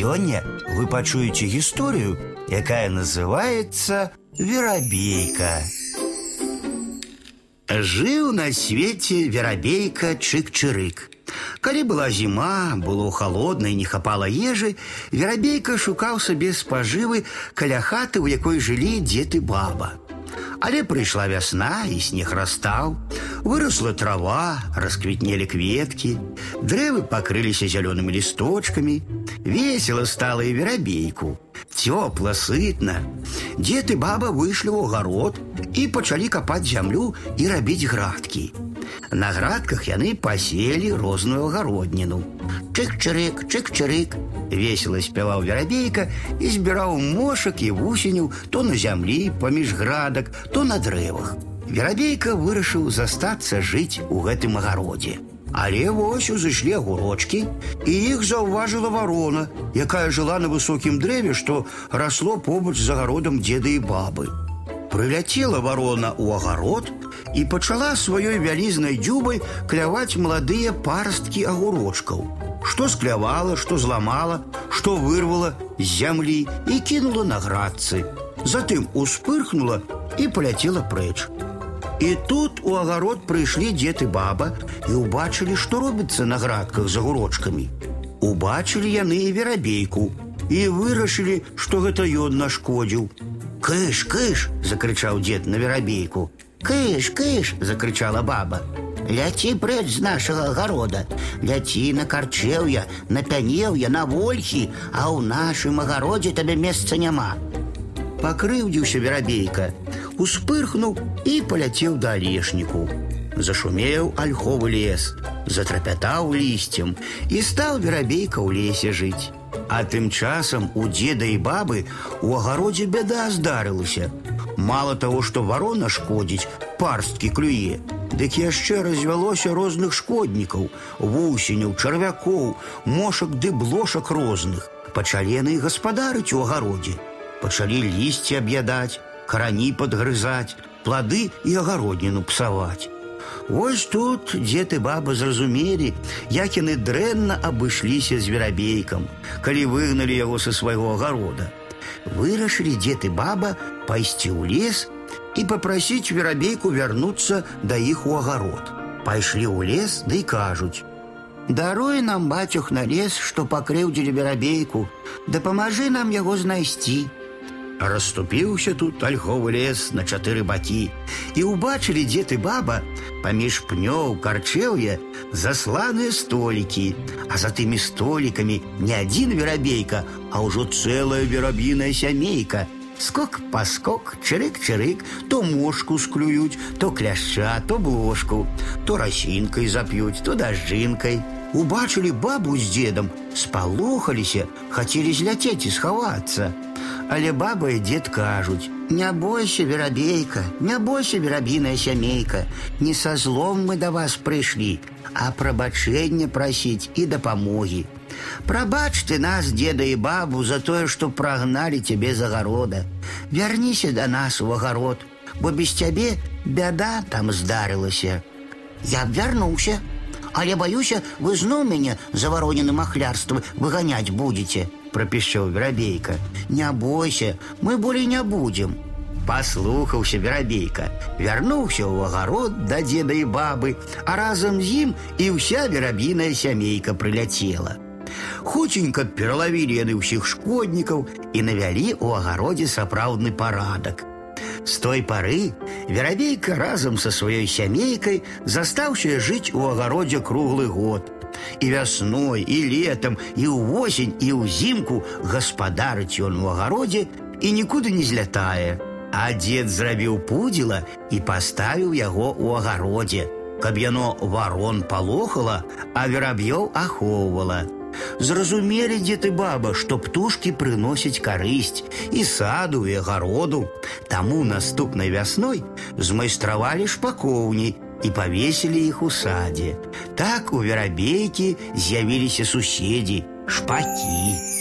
Сёння вы пачуеце гісторыю, якая называется верабейка. Жыў на свеце верабейка чык-чырык. Калі была зіма, было холодна і не хапала ежы, верабейка шукаў сабе спажывы каля хаты, у якой жылі дзед і баба. Але прыйшла вясна і снег растаў, выросла трава, расквітнелі кветкі, дрэвы пакрыліся зялёнымі лісточкамі, весела стала і верабейку. Цёпла, сытна. Дзед і баба выйшлі ў агарод і пачалі капаць зямлю і рабіць градкі. На градках яны паселі розную агародніну. Чык-чырык, чык-чырык, весела спяваў верабейка і збіраў мошак і вусеню то на зямлі паміж градак, то на дрэвах. Верабейка вырашыў застацца жыць у гэтым агародзе. Але вось узышлі агурочкі, і іх заўважыла варона, якая жыла на высокім дрэве, што расло побач з агародам дзеда і бабы. Прыляцела варона ў агарод і пачала сваёй вялізнай дзюбай кляваць маладыя парасткі агурочкаў. Што склявала, што зламала, што вырвала з зямлі і кінула на градцы. Затым успырхнула і паляцела прэч. І тут у агарод прыйшлі дзед і баба і ўбачылі, што робіцца на градках за гурочкамі. Убачылі яны і верабейку і вырашылі, што гэта ён нашкодзіў. Кыш, кыш, закрычаў дзед на верабейку. Кыш, кыш, закрычала баба. Ляці прэч з нашага агарода, ляці на карчеўя, на пянеўя, на вольхі, а ў нашым агародзе табе месца няма. Пакрыўдзіўся верабейка, успырхнуў і паляцеў да алешніку. Зашумеў альховы лес, затрапятаў лісцем і стаў верабейка ў лесе жыць. А тым часам у дзеда і бабы у агародзе бяда здарылася. Мало таго, што варона шкодзіць, парсткі клюе, дык яшчэ развялося розных шкоднікаў, вусеняў, чарвякоў, мошак ды блошак розных. Пачалі яны гаспадарыць у агародзе. Пачалі лісці аб'ядаць, карані падгрызаць, плады і агародніну псаваць. Вось тут дзед і баба зразумелі, як яны дрэнна абышліся з верабейкам, калі выгналі яго са свайго агарода. Вырашылі дзед і баба пайсці ў лес і папрасіць верабейку вярнуцца да іх у агарод. Пайшлі ў лес ды да кажуць: « Даруй нам бацюх на лес, што пакрыўдзілі верабейку, дапамажы нам яго знайсці. Расступіўся тут альховы лес на чатыры бакі і ўбачылі дзед і баба паміж пнёў карчэўя засланыя столікі, а за тымі столікамі не адзін верабейка, а ўжо цэлая верабіная сямейка. Скок паскок, чырык-чырык, то мошку склююць, то кляшча, то блошку, то расінкай зап'юць, то дажджынкай. Убачылі бабу з дзедам, спалохаліся, хацелі зляцець і схавацца. Але баба і дзед кажуць: « Не бойся, верабейка, не бойся, верабіная сямейка, не са злом мы да вас прыйшлі, а прабачэнне прасіць і дапамогі. Прабач ты нас, деда і бабу, за тое, што прагналі цябе з агарода. Вярніся да нас у агарод, бо без цябе бяда там здарылася. Я б вярнуўся, але баюся, вы зноў мяне завароненым ахлярствам выганяць будзеце пропищал Веробейка. «Не бойся, мы болей не будем». Паслухаўся верабейка, вярнуўся ў агарод да дзеда і бабы, а разам з ім і ўся верабіная сямейка прыляцела. Хуценька пералавілі яны ўсіх шкоднікаў і навялі ў агародзе сапраўдны парадак. З той пары верабейка разам са сваёй сямейкай застаўся жыць у агародзе круглы год – і вясной і летом і ўвосень і ўзімку гаспадарыць ён у агародзе і нікуды не злятае. А дзед зрабіў пудзіла і паставіў яго ў агародзе, каб яно варон палохала, а вераб'ёў ахоўвала. Зразумелі дзед і баба, што птушкі прыносяць карысць і саду і агароду. Таму наступнай вясной змайстравалі шпакоўні і павесілі іх у садзе. Так у верабейкі з'явіліся суседзі, шпакі.